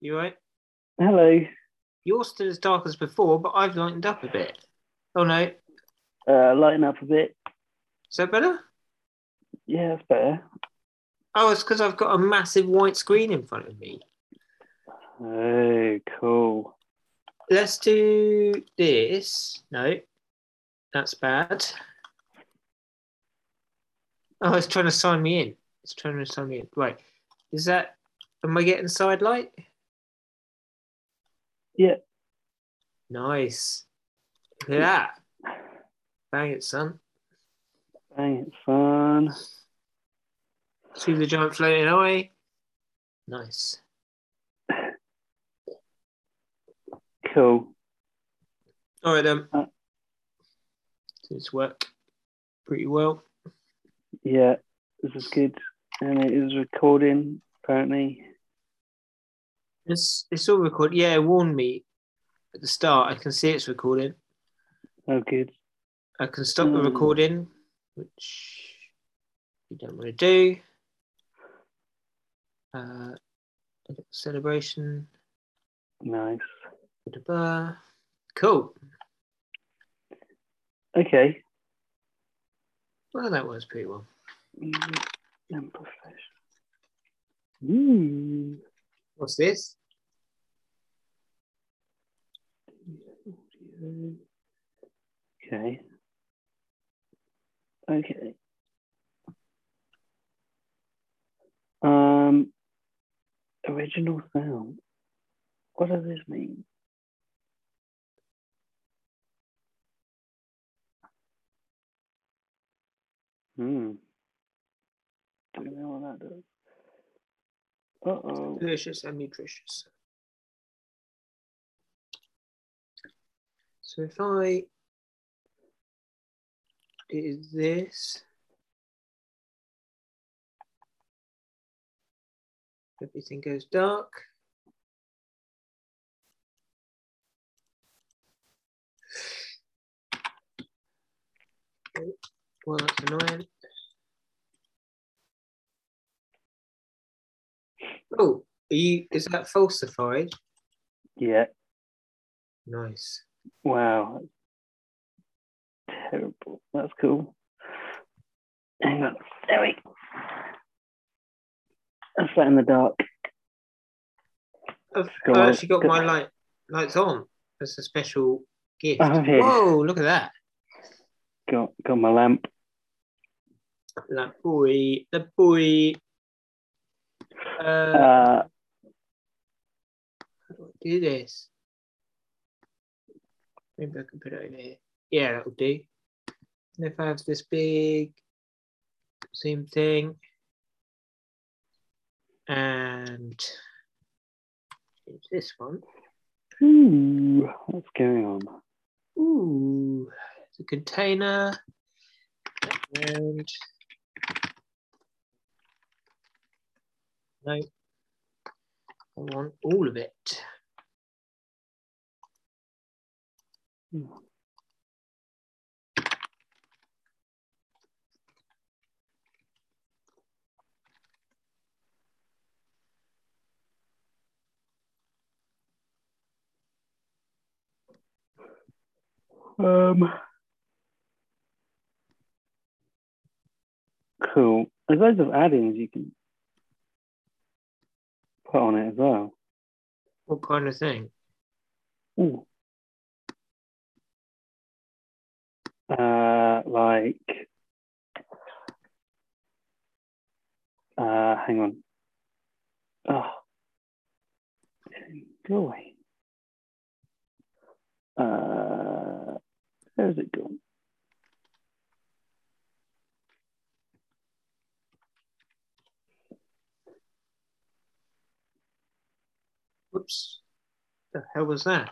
You right? Hello. You're still as dark as before, but I've lightened up a bit. Oh no. Uh, lighten up a bit. Is that better? Yeah, that's better. Oh, it's because I've got a massive white screen in front of me. Oh, cool. Let's do this. No, that's bad. Oh, it's trying to sign me in. It's trying to sign me in. Right. Is that, am I getting side light? Yeah. Nice. Look at that. Bang it, son. Bang, it's fun. See the giant floating away. Nice. Cool. All right then. Uh, It's work pretty well. Yeah, this is good. And it is recording, apparently. It's it's all recorded. Yeah, it warned me at the start. I can see it's recording. Oh, good. I can stop the Hmm. recording, which you don't want to do. Uh, celebration. Nice. Cool. Okay. Well, that was pretty well. Profession. Ooh. What's this? Okay. Okay. Um, original sound. What does this mean? Hmm. Do you know what that does? Uh oh. Delicious and nutritious. So if I do this, everything goes dark. Well, that's annoying. Oh, are you? Is that falsified? Yeah. Nice. Wow. Terrible. That's cool. Hang on. There we go. That's that in the dark. I've, Go I've on. actually got Go- my light lights on. That's a special gift. Oh, yeah. Whoa! Look at that. Got got my lamp. That boy. The boy. Uh, Uh, how do I do this? Maybe I can put it over here. Yeah, that'll do. And if I have this big same thing and this one. ooh, what's going on? Ooh, the container and no, I want all of it. Um, cool. There's loads of add-ins you can put on it as well. What kind of thing? Ooh. Uh, like, uh, hang on. Oh, boy. Uh, where's it gone? Whoops. The hell was that?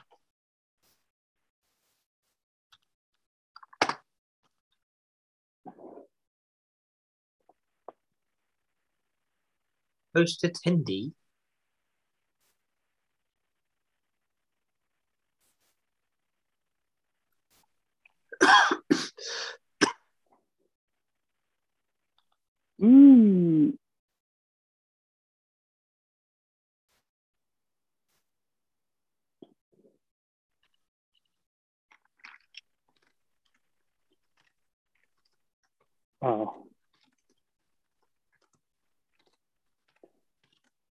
Host attendee. Ooh. Hmm. Oh.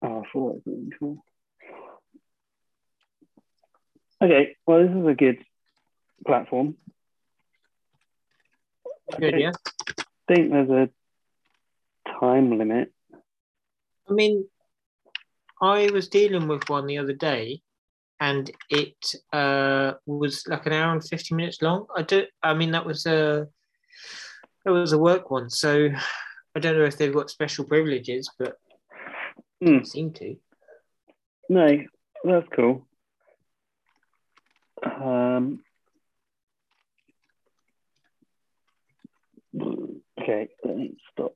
Oh, I thought it. Okay, well, this is a good platform. Good, yeah. I think there's a time limit. I mean, I was dealing with one the other day, and it uh, was like an hour and fifty minutes long. I don't. I mean, that was a that was a work one, so I don't know if they've got special privileges, but they seem to. No, that's cool. Um, okay, let me stop